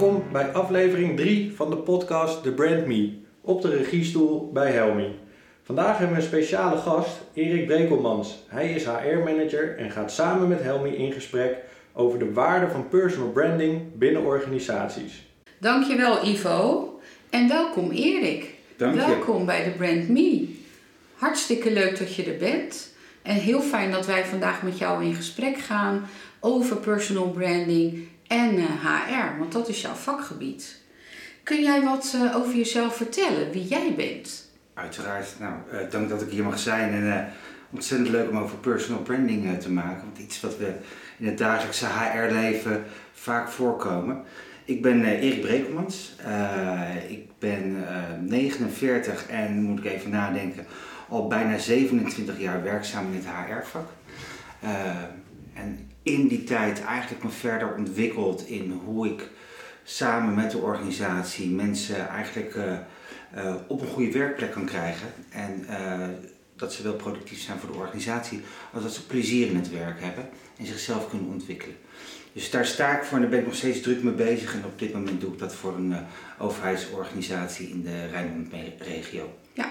Welkom bij aflevering 3 van de podcast The Brand Me op de regiestoel bij Helmi. Vandaag hebben we een speciale gast, Erik Brekelmans. Hij is HR-manager en gaat samen met Helmi in gesprek over de waarde van personal branding binnen organisaties. Dankjewel Ivo en welkom Erik. Dank je. Welkom bij de Brand Me. Hartstikke leuk dat je er bent. En heel fijn dat wij vandaag met jou in gesprek gaan over personal branding en eh, HR, want dat is jouw vakgebied. Kun jij wat eh, over jezelf vertellen, wie jij bent? Uiteraard. Nou, eh, dank dat ik hier mag zijn. En eh, ontzettend leuk om over personal branding eh, te maken. Want iets wat we in het dagelijkse HR-leven vaak voorkomen. Ik ben eh, Erik Brekelmans. Eh, ik ben eh, 49 en moet ik even nadenken, al bijna 27 jaar werkzaam in het HR-vak. Eh, en in die tijd eigenlijk me verder ontwikkeld in hoe ik samen met de organisatie mensen eigenlijk eh, eh, op een goede werkplek kan krijgen. En eh, dat ze wel productief zijn voor de organisatie, als dat ze plezier in het werk hebben en zichzelf kunnen ontwikkelen. Dus daar sta ik voor en daar ben ik nog steeds druk mee bezig. En op dit moment doe ik dat voor een overheidsorganisatie in de Rijnmond-regio. Ja,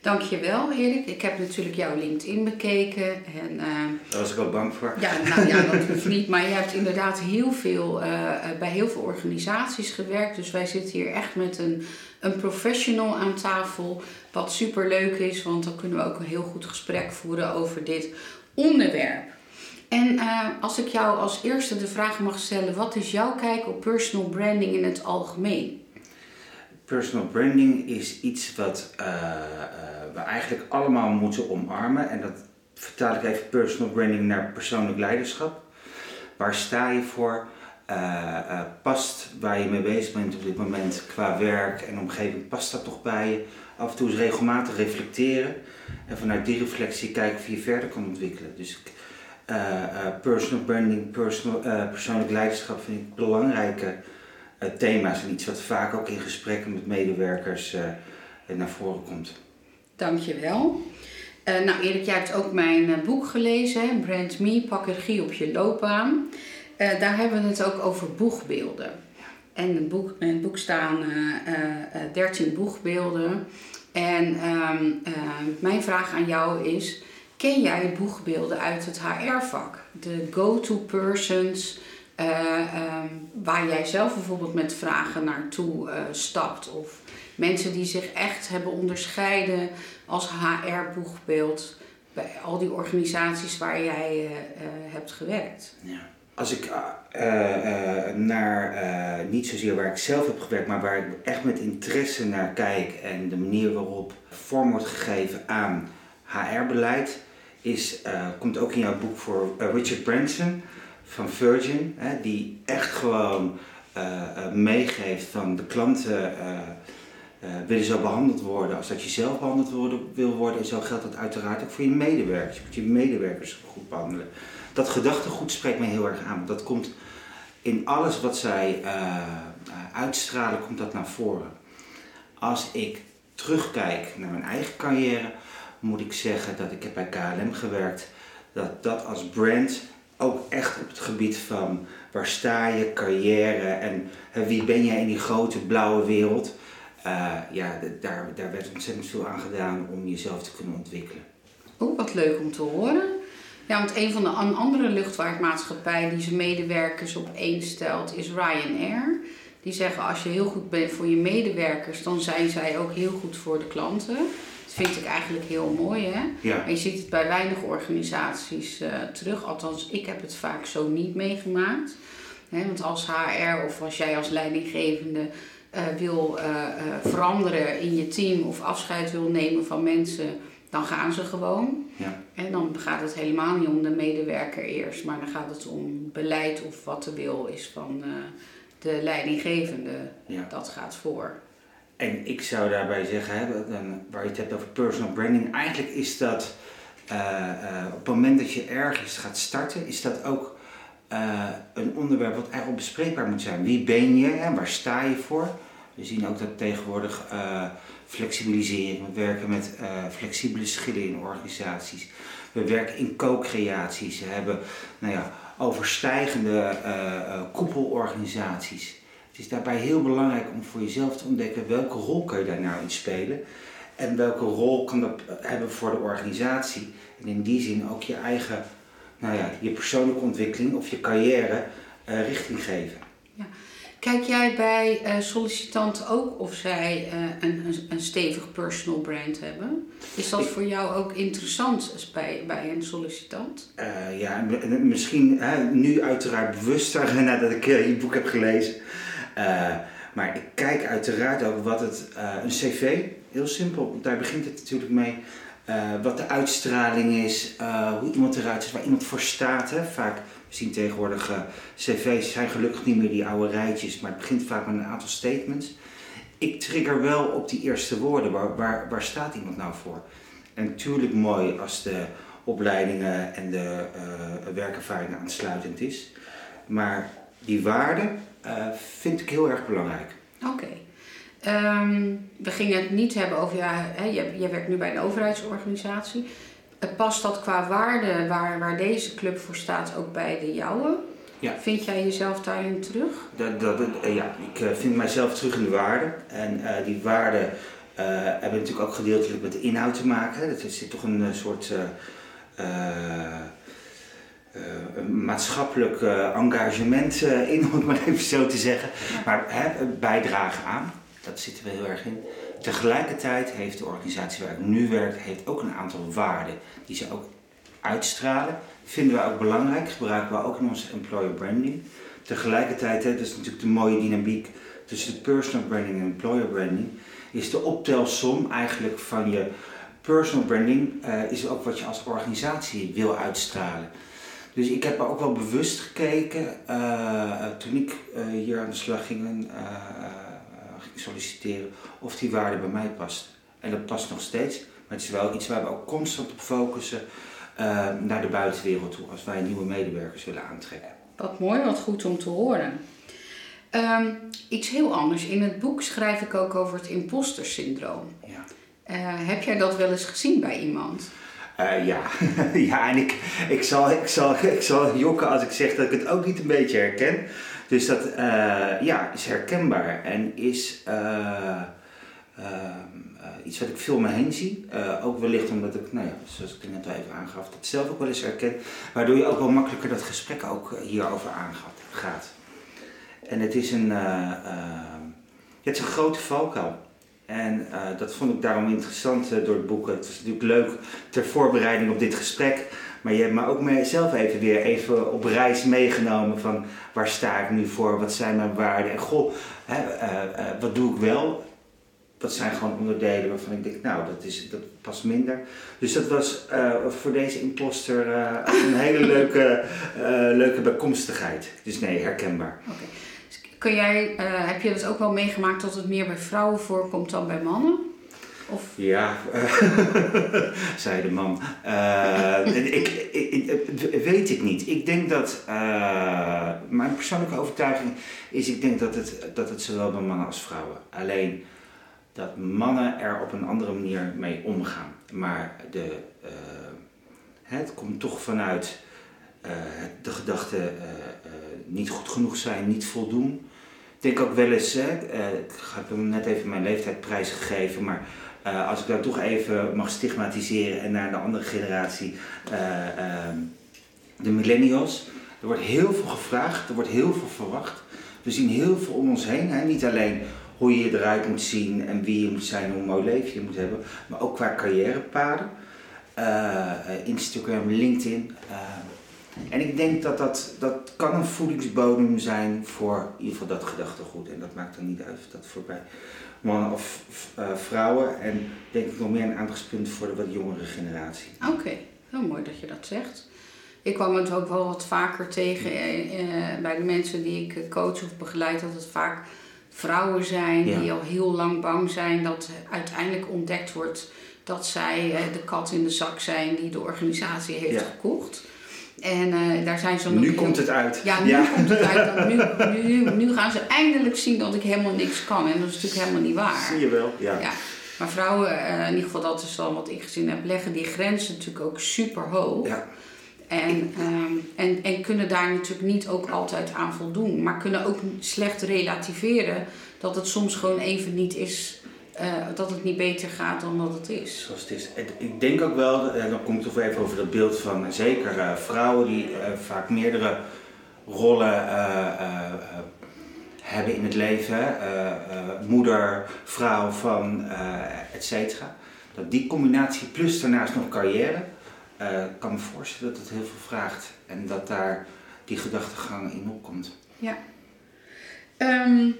dankjewel Erik. Ik heb natuurlijk jouw LinkedIn bekeken en... eh, Daar was ik wel bang voor. Ja, nou ja, dat hoeft niet. Maar je hebt inderdaad heel veel, eh, eh, bij heel veel organisaties gewerkt. Dus wij zitten hier echt met een, een professional aan tafel. Wat super leuk is, want dan kunnen we ook een heel goed gesprek voeren over dit onderwerp. En eh, als ik jou als eerste de vraag mag stellen, wat is jouw kijk op personal branding in het algemeen? Personal branding is iets wat eh, eh, we eigenlijk allemaal moeten omarmen. En dat vertaal ik even personal branding naar persoonlijk leiderschap. Waar sta je voor? Eh, past waar je mee bezig bent op dit moment qua werk en omgeving, past dat toch bij je? Af en toe eens regelmatig reflecteren. En vanuit die reflectie kijken of je verder kan ontwikkelen. Dus personal branding, personal, persoonlijk leiderschap vind ik belangrijke thema's. En iets wat vaak ook in gesprekken met medewerkers eh, naar voren komt. Dankjewel. Uh, nou Erik, jij hebt ook mijn eh, boek gelezen? Brand Me, pak regie op je loopbaan. Eh, daar hebben we het ook over boegbeelden. En het boek, in het boek staan eh, eh, eh, 13 boegbeelden. En ehm, eh, mijn vraag aan jou is, ken jij boegbeelden uit het HR-vak? De go-to persons eh, ehm, waar jij zelf bijvoorbeeld met vragen naartoe eh, stapt. Of mensen die zich echt hebben onderscheiden als HR-boegbeeld bij al die organisaties waar jij eh, hebt gewerkt. Ja. Als ik naar, niet zozeer waar ik zelf heb gewerkt, maar waar ik echt met interesse naar kijk en de manier waarop vorm wordt gegeven aan HR-beleid, is, komt ook in jouw boek voor Richard Branson van Virgin, hè, die echt gewoon eh, meegeeft van de klanten eh, willen zo behandeld worden als dat je zelf behandeld worden, wil worden. En zo geldt dat uiteraard ook voor je medewerkers. Je moet je medewerkers goed behandelen. Dat gedachtegoed spreekt mij heel erg aan. want Dat komt in alles wat zij uitstralen, komt dat naar voren. Als ik terugkijk naar mijn eigen carrière, moet ik zeggen dat ik heb bij KLM gewerkt. Dat dat als brand ook echt op het gebied van waar sta je, carrière en wie ben jij in die grote blauwe wereld. eh, ja, daar, daar werd ontzettend veel aan gedaan om jezelf te kunnen ontwikkelen. Ook wat leuk om te horen. Ja, want een van de an- andere luchtvaartmaatschappijen die zijn medewerkers op één stelt is Ryanair. Die zeggen als je heel goed bent voor je medewerkers, dan zijn zij ook heel goed voor de klanten. Dat vind ik eigenlijk heel mooi, hè? Ja, je ziet het bij weinig organisaties eh, terug. Althans, ik heb het vaak zo niet meegemaakt. Hè, want als HR of als jij als leidinggevende eh, wil eh, veranderen in je team of afscheid wil nemen van mensen, dan gaan ze gewoon. ja, En dan gaat het helemaal niet om de medewerker eerst, maar dan gaat het om beleid of wat de wil is van de leidinggevende. ja. Dat gaat voor. En ik zou daarbij zeggen, hè, waar je het hebt over personal branding, eigenlijk is dat eh, eh, op het moment dat je ergens gaat starten, is dat ook eh, een onderwerp wat eigenlijk bespreekbaar moet zijn. Wie ben je en waar sta je voor? We zien ook dat tegenwoordig flexibilisering, we werken met flexibele schillen in organisaties. We werken in co-creaties, we hebben nou ja, overstijgende koepelorganisaties. Het is daarbij heel belangrijk om voor jezelf te ontdekken welke rol kan je daar nou in spelen. En welke rol kan dat hebben voor de organisatie. En in die zin ook je eigen, nou ja, je persoonlijke ontwikkeling of je carrière uh, richting geven. Ja. Kijk jij bij uh, sollicitanten ook of zij uh, een, een, stevig personal brand hebben? Is dat voor jou ook interessant bij, bij een sollicitant? Uh, ja, misschien nu uiteraard bewuster nadat ik je boek heb gelezen. Maar ik kijk uiteraard ook wat het, een cv, heel simpel, daar begint het natuurlijk mee. wat de uitstraling is, hoe iemand eruit ziet, waar iemand voor staat. Hè? Vaak we zien tegenwoordig cv's zijn gelukkig niet meer die oude rijtjes, maar het begint vaak met een aantal statements. Ik trigger wel op die eerste woorden. Waar, waar, waar staat iemand nou voor? En natuurlijk mooi als de opleidingen en de werkervaring aansluitend is. Maar die waarde uh, vind ik heel erg belangrijk. Oké. Ehm, we gingen het niet hebben over, ja, hè, je, je werkt nu bij een overheidsorganisatie. Past dat qua waarde waar, waar deze club voor staat ook bij de jouwe? Ja. Vind jij jezelf daarin terug? Dat, dat, eh, ja, ik eh, vind mijzelf terug in de waarde. En uh, die waarden uh, hebben natuurlijk ook gedeeltelijk met de inhoud te maken. Er zit toch een soort maatschappelijk engagement in, om het maar even zo te zeggen. Maar hè, bijdragen aan, dat zitten we heel erg in. Tegelijkertijd heeft de organisatie waar ik nu werk heeft ook een aantal waarden die ze ook uitstralen. Vinden we ook belangrijk, gebruiken we ook in onze employer branding. Tegelijkertijd, hè, dat is natuurlijk de mooie dynamiek tussen de personal branding en employer branding, is de optelsom eigenlijk van je personal branding, uh, is ook wat je als organisatie wil uitstralen. Dus ik heb ook wel bewust gekeken uh, toen ik uh, hier aan de slag ging solliciteren of die waarde bij mij past. En dat past nog steeds, maar het is wel iets waar we ook constant op focussen uh, naar de buitenwereld toe, als wij nieuwe medewerkers willen aantrekken. Wat mooi, wat goed om te horen. Um, iets heel anders. In het boek schrijf ik ook over het imposter-syndroom. Ja. Uh, heb jij dat wel eens gezien bij iemand? Uh, ja. ja, en ik, ik, zal, ik, zal, ik zal jokken als ik zeg dat ik het ook niet een beetje herken. Dus dat uh, ja, is herkenbaar en is uh, iets wat ik veel om me heen zie. ook wellicht omdat ik, nou ja, zoals ik net al even aangaf, dat zelf ook wel eens herken. Waardoor je ook wel makkelijker dat gesprek ook hierover aangaat. En het is een, het is een grote valkuil. En dat vond ik daarom interessant door het boek. Het is natuurlijk leuk ter voorbereiding op dit gesprek maar je hebt me ook zelf even weer even op reis meegenomen van waar sta ik nu voor, wat zijn mijn waarden en goh, hè, uh, wat doe ik wel? Dat zijn gewoon onderdelen waarvan ik denk, nou, dat, is, dat past minder. Dus dat was voor deze imposter een hele leuke, leuke bijkomstigheid. Dus nee, herkenbaar. Okay. Kun jij, heb je dat ook wel meegemaakt dat het meer bij vrouwen voorkomt dan bij mannen? Of? Ja, zei de man. Uh, ik, ik, weet ik niet. Ik denk dat, mijn persoonlijke overtuiging is, ik denk dat het, dat het zowel bij mannen als vrouwen. Alleen dat mannen er op een andere manier mee omgaan. Maar de, het komt toch vanuit de gedachte niet goed genoeg zijn, niet voldoen. Denk ook wel eens, hè, ik heb hem net even mijn leeftijd prijsgegeven, maar uh, als ik daar toch even mag stigmatiseren en naar de andere generatie, uh, uh, de millennials. Er wordt heel veel gevraagd, er wordt heel veel verwacht. We zien heel veel om ons heen. Hè? Niet alleen hoe je eruit moet zien en wie je moet zijn, hoe mooi leven je moet hebben, maar ook qua carrièrepaden. Instagram, LinkedIn. En ik denk dat, dat dat kan een voedingsbodem zijn voor in ieder geval dat gedachtegoed. En dat maakt dan niet uit of dat voorbij mannen of uh, vrouwen. En denk ik nog meer een aandachtspunt voor de wat jongere generatie. Oké, heel mooi dat je dat zegt. Ik kwam het ook wel wat vaker tegen eh, bij de mensen die ik coach of begeleid, dat het vaak vrouwen zijn die al heel lang bang zijn dat uiteindelijk ontdekt wordt dat zij eh, de kat in de zak zijn die de organisatie heeft gekocht. En uh, daar zijn ze Nu komt het uit. Ja, nu komt het uit. Nu, nu, nu, gaan ze eindelijk zien dat ik helemaal niks kan. En dat is natuurlijk helemaal niet waar. Zie je wel, ja. ja. Maar vrouwen, uh, in ieder geval dat is dan wat ik gezien heb, leggen die grens natuurlijk ook super hoog. Ja. En, ehm, en, en kunnen daar natuurlijk niet ook altijd aan voldoen. Maar kunnen ook slecht relativeren dat het soms gewoon even niet is. Eh, dat het niet beter gaat dan dat het is. Zoals het is. Ik denk ook wel, en dan komt het toch even over dat beeld van eh, zeker eh, vrouwen die eh, vaak meerdere rollen eh, eh, eh, hebben in het leven. eh, eh, moeder, vrouw van, eh et cetera. Dat die combinatie plus daarnaast nog carrière, eh, kan me voorstellen dat het heel veel vraagt. En dat daar die gedachtegang in opkomt. Ehm,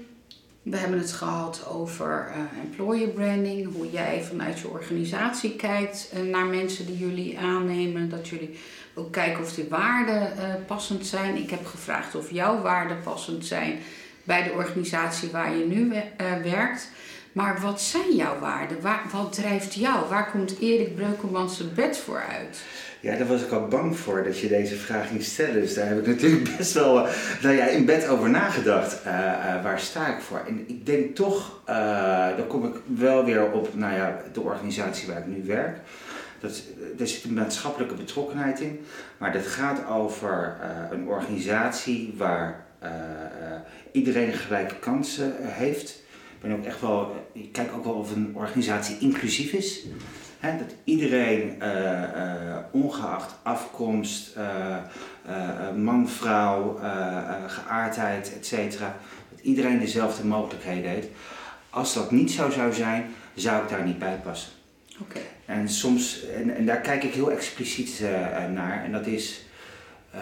we hebben het gehad over eh, employer branding, hoe jij vanuit je organisatie kijkt eh, naar mensen die jullie aannemen. Dat jullie ook kijken of die waarden eh, passend zijn. Ik heb gevraagd of jouw waarden passend zijn bij de organisatie waar je nu we- werkt. Maar wat zijn jouw waarden? Waar, wat drijft jou? Waar komt Erik Breukelmans bed voor uit? Ja, daar was ik al bang voor dat je deze vraag ging stellen. Dus daar heb ik natuurlijk best wel eh, nou ja, in bed over nagedacht. Eh, eh, waar sta ik voor? En ik denk toch, dan kom ik wel weer op nou ja, de organisatie waar ik nu werk. Dat, er zit een maatschappelijke betrokkenheid in. Maar dat gaat over een organisatie waar iedereen gelijke kansen heeft. Ik ben ook echt wel, ik kijk ook wel of een organisatie inclusief is. Dat iedereen, eh, eh, ongeacht afkomst, eh, man, vrouw, geaardheid, et cetera, dat iedereen dezelfde mogelijkheden heeft. Als dat niet zo zou zijn, zou ik daar niet bij passen. Oké. En soms, en, en daar kijk ik heel expliciet naar, en dat is, eh,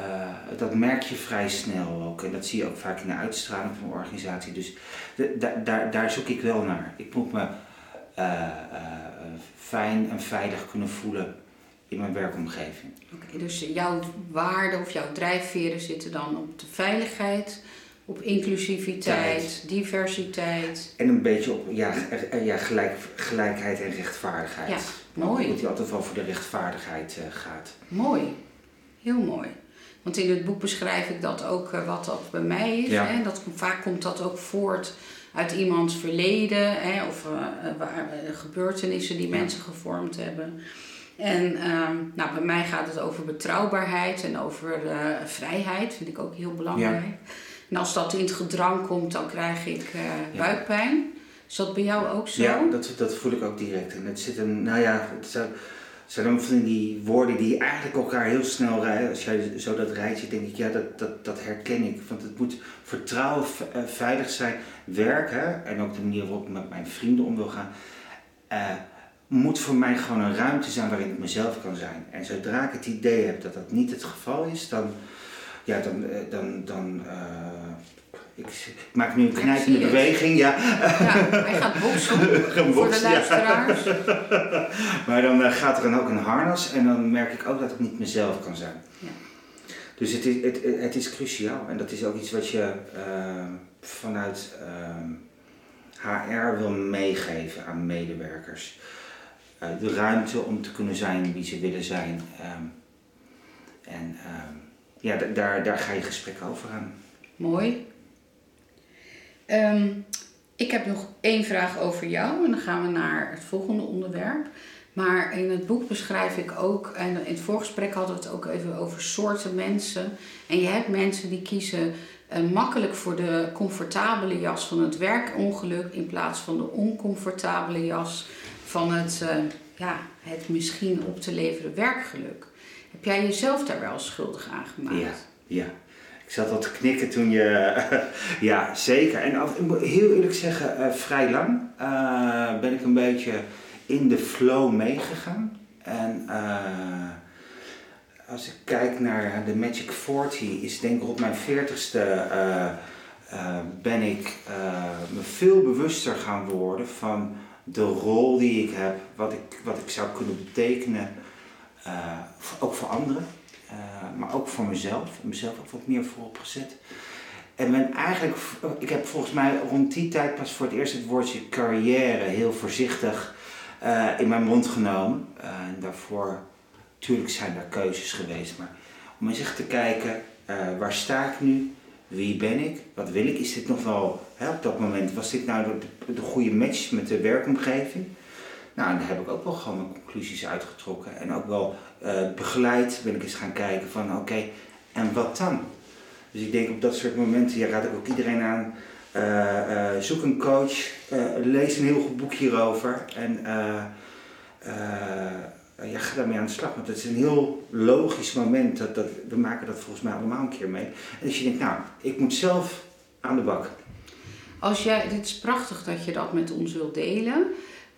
dat merk je vrij snel ook. En dat zie je ook vaak in de uitstraling van een organisatie. Dus de- da- daar, daar zoek ik wel naar. Ik moet me eh, eh, fijn en veilig kunnen voelen in mijn werkomgeving. Oké, dus jouw waarden of jouw drijfveren zitten dan op de veiligheid, op inclusiviteit, diversiteit. En een beetje op ja, ja, gelijk, gelijkheid en rechtvaardigheid. Ja, mooi. Dat hij altijd wel voor de rechtvaardigheid gaat. Mooi, heel mooi. Want in het boek beschrijf ik dat ook eh, wat dat bij mij is. Ja. Hè? Dat, vaak komt dat ook voort uit iemands verleden hè? of eh, eh, waar, gebeurtenissen die Ja. mensen gevormd hebben. En ehm, nou, bij mij gaat het over betrouwbaarheid en over vrijheid, vind ik ook heel belangrijk. En als dat in het gedrang komt, dan krijg ik Ja. buikpijn. Is dat bij jou ook zo? Ja, dat, dat voel ik ook direct. En het zit een, nou ja, het zijn, dan van die woorden die eigenlijk elkaar heel snel rijden. Als jij zo dat rijtje, denk ik, ja, dat, dat, dat herken ik. Want het moet vertrouwen, eh, veilig zijn, werk, hè, en ook de manier waarop ik met mijn vrienden om wil gaan. eh, moet voor mij gewoon een ruimte zijn waarin ik mezelf kan zijn. En zodra ik het idee heb dat dat niet het geval is, dan, ja, dan, eh, dan, dan ik, ik maak nu een knijpende beweging, ja. Ja, hij gaat boksen Gaan voor de ja. luisteraars. Maar dan eh, gaat er dan ook een harnas en dan merk ik ook dat ik niet mezelf kan zijn. Ja. Dus het is, het, het is cruciaal en dat is ook iets wat je eh, vanuit ehm, HR wil meegeven aan medewerkers. Eh, de ruimte om te kunnen zijn wie ze willen zijn. ehm, en ehm, ja, da- daar, daar ga je gesprek over aan. Mooi. Ehm, ik heb nog één vraag over jou en dan gaan we naar het volgende onderwerp. Maar in het boek beschrijf ik ook, en in het voorgesprek hadden we het ook even over soorten mensen. En je hebt mensen die kiezen eh, makkelijk voor de comfortabele jas van het werkongeluk in plaats van de oncomfortabele jas van het, eh, ja, het misschien op te leveren werkgeluk. Heb jij jezelf daar wel schuldig aan gemaakt? Ja, ja. Ik zat al te knikken toen je. ja, zeker. En af- ik moet heel eerlijk zeggen, eh, vrij lang eh, ben ik een beetje in de flow meegegaan. En eh, als ik kijk naar de Magic 40, is denk ik op mijn 40ste eh, eh, ben ik me veel bewuster gaan worden van de rol die ik heb, wat ik, wat ik zou kunnen betekenen, ook voor anderen. Maar ook voor mezelf. Mezelf ook wat meer voorop gezet. En eigenlijk, ik heb volgens mij rond die tijd pas voor het eerst het woordje carrière heel voorzichtig uh, in mijn mond genomen. Uh, en daarvoor, natuurlijk zijn er keuzes geweest, maar om eens echt te kijken, uh, waar sta ik nu? Wie ben ik? Wat wil ik? Is dit nog wel, hè, op dat moment, was dit nou de goede match met de werkomgeving? Nou, en daar heb ik ook wel gewoon mijn conclusies uitgetrokken. En ook wel uh, begeleid ben ik eens gaan kijken van oké, en wat dan? Dus ik denk op dat soort momenten, ja, raad ik ook iedereen aan, uh, uh, zoek een coach, lees een heel goed boek hierover en ja, ga daarmee aan de slag. Want het is een heel logisch moment, dat, dat, we maken dat volgens mij allemaal een keer mee. En als je denkt, nou, ik moet zelf aan de bak. Als jij, dit is prachtig dat je dat met ons wilt delen.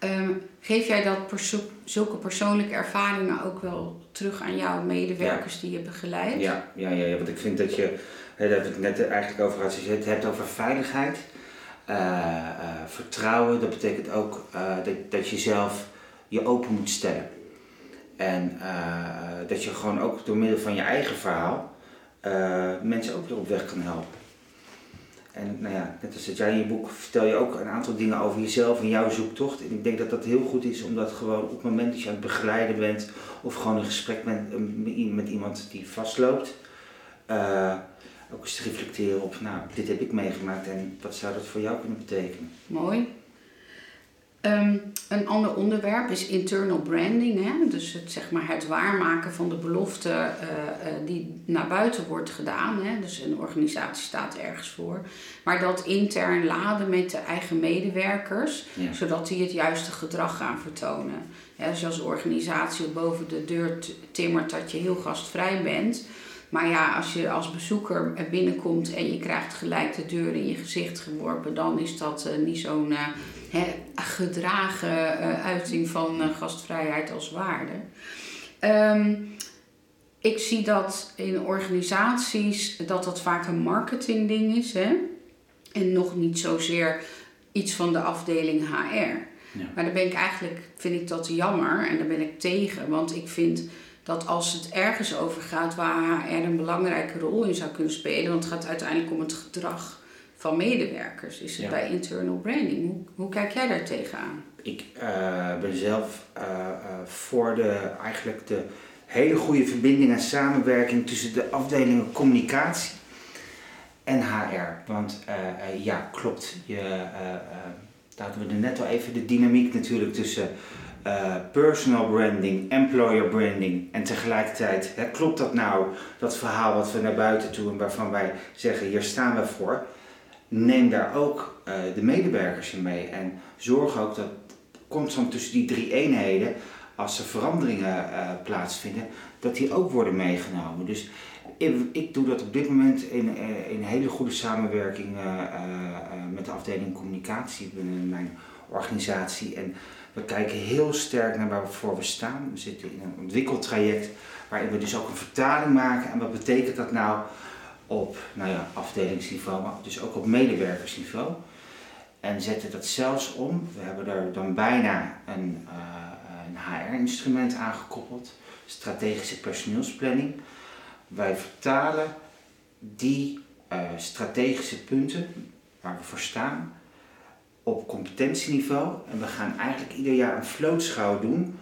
Ehm, geef jij dat perso zulke persoonlijke ervaringen ook wel terug aan jouw medewerkers die je begeleidt? Ja, ja, ja, ja, want ik vind dat je, daar we het net eigenlijk over gehad, als je het hebt over veiligheid, uh, uh, vertrouwen, dat betekent ook uh, dat, dat je zelf je open moet stellen. En dat je gewoon ook door middel van je eigen verhaal mensen ook weer op weg kan helpen. En nou ja, net als dat jij in je boek vertel je ook een aantal dingen over jezelf en jouw zoektocht. En ik denk dat dat heel goed is, omdat gewoon op het moment dat je aan het begeleiden bent of gewoon in gesprek bent met iemand die vastloopt, uh, ook eens te reflecteren op, nou, dit heb ik meegemaakt en wat zou dat voor jou kunnen betekenen. Mooi. Ehm, een ander onderwerp is internal branding. Hè? Dus het, zeg maar het waarmaken van de belofte uh, uh, die naar buiten wordt gedaan. Hè? Dus een organisatie staat ergens voor. Maar dat intern laden met de eigen medewerkers, zodat die het juiste gedrag gaan vertonen. Ja, dus als organisatie boven de deur timmert dat je heel gastvrij bent. Maar ja, als je als bezoeker binnenkomt en je krijgt gelijk de deur in je gezicht geworpen, dan is dat uh, niet zo'n hè, gedragen uh, uiting van uh, gastvrijheid als waarde. Um, ik zie dat in organisaties dat dat vaak een marketingding is hè? en nog niet zozeer iets van de afdeling HR. Ja. Maar dan ben ik eigenlijk, vind ik dat jammer en daar ben ik tegen, want ik vind dat als het ergens over gaat waar HR een belangrijke rol in zou kunnen spelen, want het gaat uiteindelijk om het gedrag van medewerkers? Is het bij internal branding? Hoe, hoe, kijk jij daar tegenaan? Ik uh, ben zelf uh, uh, voor de, eigenlijk de hele goede verbinding en samenwerking tussen de afdelingen communicatie en HR. Want ja, klopt. Je, daar hadden we er net al even de dynamiek natuurlijk tussen personal branding, employer branding en tegelijkertijd, hè, klopt dat nou, dat verhaal wat we naar buiten toe en waarvan wij zeggen, hier staan we voor neem daar ook uh, de medewerkers in mee. En zorg ook dat constant tussen die drie eenheden, als er veranderingen uh, plaatsvinden, dat die ook worden meegenomen. Dus ik, ik doe dat op dit moment in, uh, in hele goede samenwerking met de afdeling communicatie binnen mijn organisatie. En we kijken heel sterk naar waarvoor we staan. We zitten in een ontwikkeltraject waarin we dus ook een vertaling maken. En wat betekent dat nou op nou ja, afdelingsniveau, maar dus ook op medewerkersniveau. En zetten dat zelfs om. We hebben er dan bijna een, uh, een HR-instrument aangekoppeld, strategische personeelsplanning. Wij vertalen die uh, strategische punten waar we voor staan op competentieniveau. En we gaan eigenlijk ieder jaar een vlootschouw doen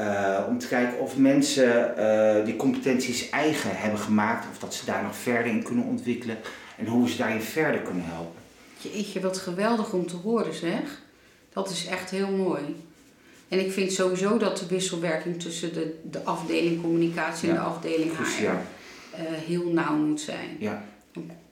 uh, om te kijken of mensen uh, die competenties eigen hebben gemaakt, of dat ze daar nog verder in kunnen ontwikkelen en hoe we ze daarin verder kunnen helpen. Jeetje, wat geweldig om te horen zeg. Dat is echt heel mooi. En ik vind sowieso dat de wisselwerking tussen de, de afdeling communicatie en de afdeling HR uh, heel nauw moet zijn. Ja.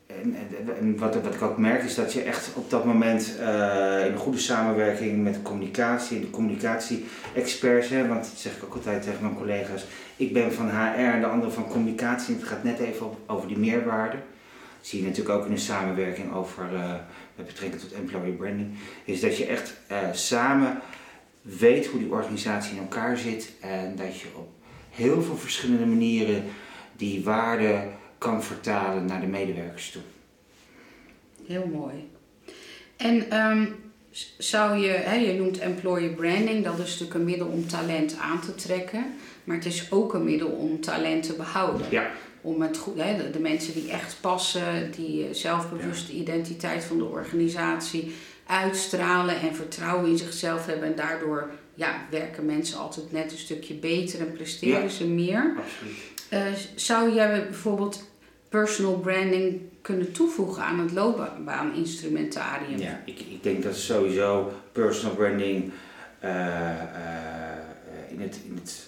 En, en, wat, wat, ik ook merk is dat je echt op dat moment uh, in een goede samenwerking met de communicatie de communicatie-experts, want dat zeg ik ook altijd tegen mijn collega's, ik ben van HR en de andere van communicatie en het gaat net even over die meerwaarde. Dat zie je natuurlijk ook in een samenwerking over, uh, met betrekking tot employer branding, is dat je echt uh, samen weet hoe die organisatie in elkaar zit en dat je op heel veel verschillende manieren die waarden kan vertalen naar de medewerkers toe. Heel mooi. En um, zou je, hè, je noemt employer branding, dat is natuurlijk een middel om talent aan te trekken, maar het is ook een middel om talent te behouden. Ja. Om het goed, hè, de, de, mensen die echt passen, die eh, zelfbewuste identiteit van de organisatie uitstralen en vertrouwen in zichzelf hebben en daardoor ja, werken mensen altijd net een stukje beter en presteren ja, ze meer. Absoluut. Uh, zou jij bijvoorbeeld personal branding kunnen toevoegen aan het loopbaaninstrumentarium? Ja, ik, ik denk dat sowieso personal branding eh, eh, in het, in het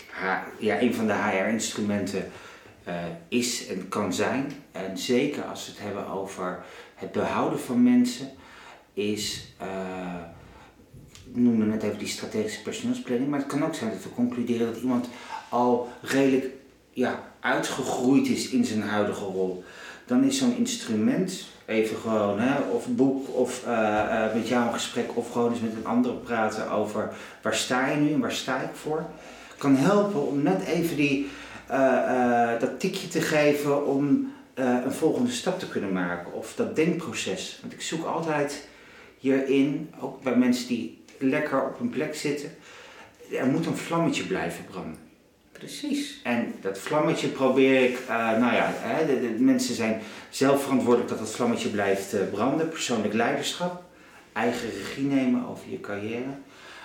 ja, een van de HR-instrumenten is en kan zijn. En zeker als we het hebben over het behouden van mensen, is, ik noemde net even die strategische personeelsplanning, maar het kan ook zijn dat we concluderen dat iemand al redelijk ja, uitgegroeid is in zijn huidige rol. Dan is zo'n instrument even gewoon, hè, of boek, of uh, met jou een gesprek, of gewoon eens met een andere praten over waar sta je nu en waar sta ik voor. Kan helpen om net even die, uh, dat tikje te geven om een volgende stap te kunnen maken. Of dat denkproces. Want ik zoek altijd hierin, ook bij mensen die lekker op een plek zitten, er moet een vlammetje blijven branden. Precies. En dat vlammetje probeer ik, uh, nou ja, hè, de, de, mensen zijn zelf verantwoordelijk dat dat vlammetje blijft uh, branden. Persoonlijk leiderschap, eigen regie nemen over je carrière.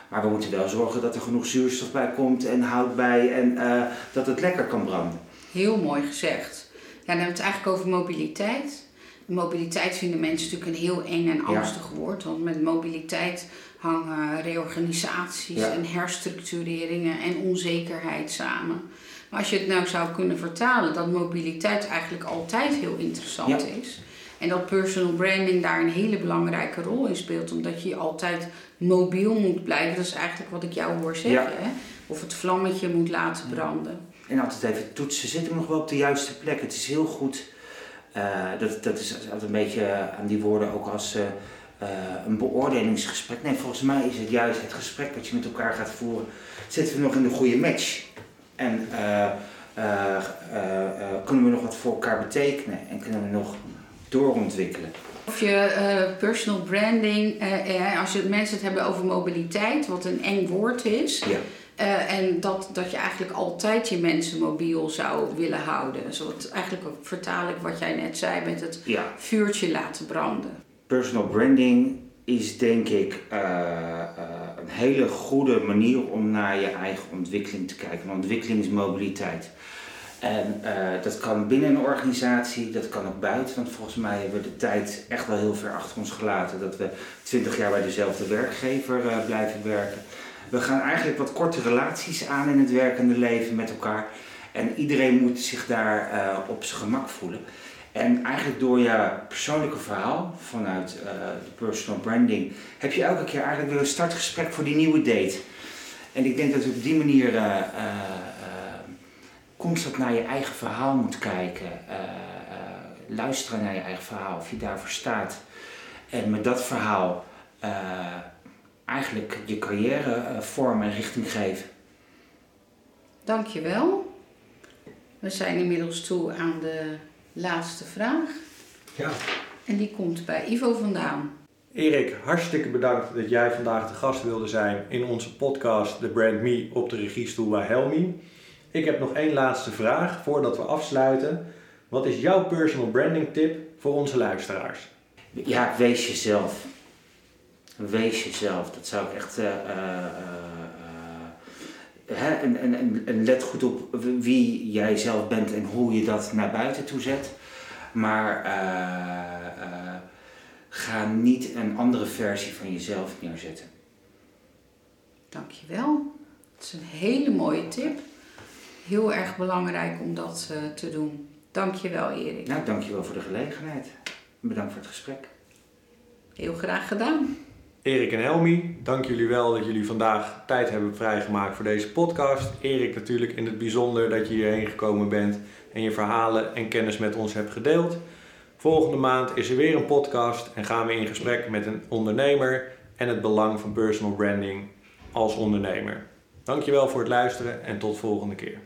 Maar we moeten wel zorgen dat er genoeg zuurstof bij komt en hout bij en uh, dat het lekker kan branden. Heel mooi gezegd. Ja, dan hebben we het eigenlijk over mobiliteit. Mobiliteit vinden mensen natuurlijk een heel eng en angstig ja. woord. Want met mobiliteit hangen reorganisaties en herstructureringen en onzekerheid samen. Maar als je het nou zou kunnen vertalen, dat mobiliteit eigenlijk altijd heel interessant is. En dat personal branding daar een hele belangrijke rol in speelt, omdat je altijd mobiel moet blijven. Dat is eigenlijk wat ik jou hoor zeggen. Hè? Of het vlammetje moet laten branden. En altijd even toetsen, zit hem nog wel op de juiste plek? Het is heel goed, dat, dat is altijd een beetje aan die woorden ook als... Uh, uh, een beoordelingsgesprek. Nee, volgens mij is het juist het gesprek dat je met elkaar gaat voeren. Zitten we nog in de goede match? En kunnen we nog wat voor elkaar betekenen? En kunnen we nog doorontwikkelen? Of je personal branding, als je mensen het hebben over mobiliteit, wat een eng woord is. Ja. En dat, dat je eigenlijk altijd je mensen mobiel zou willen houden. Dus wat, eigenlijk vertaal ik wat jij net zei met het vuurtje laten branden personal branding is denk ik uh, uh, een hele goede manier om naar je eigen ontwikkeling te kijken. Want ontwikkeling is mobiliteit. En dat kan binnen een organisatie, dat kan ook buiten. Want volgens mij hebben we de tijd echt wel heel ver achter ons gelaten dat we 20 jaar bij dezelfde werkgever blijven werken. We gaan eigenlijk wat korte relaties aan in het werkende leven met elkaar. En iedereen moet zich daar op zijn gemak voelen. En eigenlijk door je persoonlijke verhaal vanuit uh, de personal branding heb je elke keer eigenlijk weer een startgesprek voor die nieuwe date. En ik denk dat je op die manier uh, constant naar je eigen verhaal moet kijken. luisteren naar je eigen verhaal, of je daarvoor staat. En met dat verhaal eigenlijk je carrière vorm en richting geven. Dankjewel. We zijn inmiddels toe aan de laatste vraag. Ja. En die komt bij Ivo vandaan. Erik, hartstikke bedankt dat jij vandaag de gast wilde zijn in onze podcast The Brand Me op de regiestoel bij Helmi. Ik heb nog één laatste vraag voordat we afsluiten. Wat is jouw personal branding tip voor onze luisteraars? Ja, wees jezelf. Wees jezelf. Dat zou ik echt. Uh, Hè, en, en, en, let goed op wie jij zelf bent en hoe je dat naar buiten toe zet. Maar ga niet een andere versie van jezelf neerzetten. Dankjewel. Dat is een hele mooie tip. Heel erg belangrijk om dat uh, te doen. Dankjewel Erik. Nou, dankjewel voor de gelegenheid. Bedankt voor het gesprek. Heel graag gedaan. Erik en Helmi, dank jullie wel dat jullie vandaag tijd hebben vrijgemaakt voor deze podcast. Erik natuurlijk in het bijzonder dat je hierheen gekomen bent en je verhalen en kennis met ons hebt gedeeld. Volgende maand is er weer een podcast en gaan we in gesprek met een ondernemer en het belang van personal branding als ondernemer. Dankjewel voor het luisteren en tot volgende keer.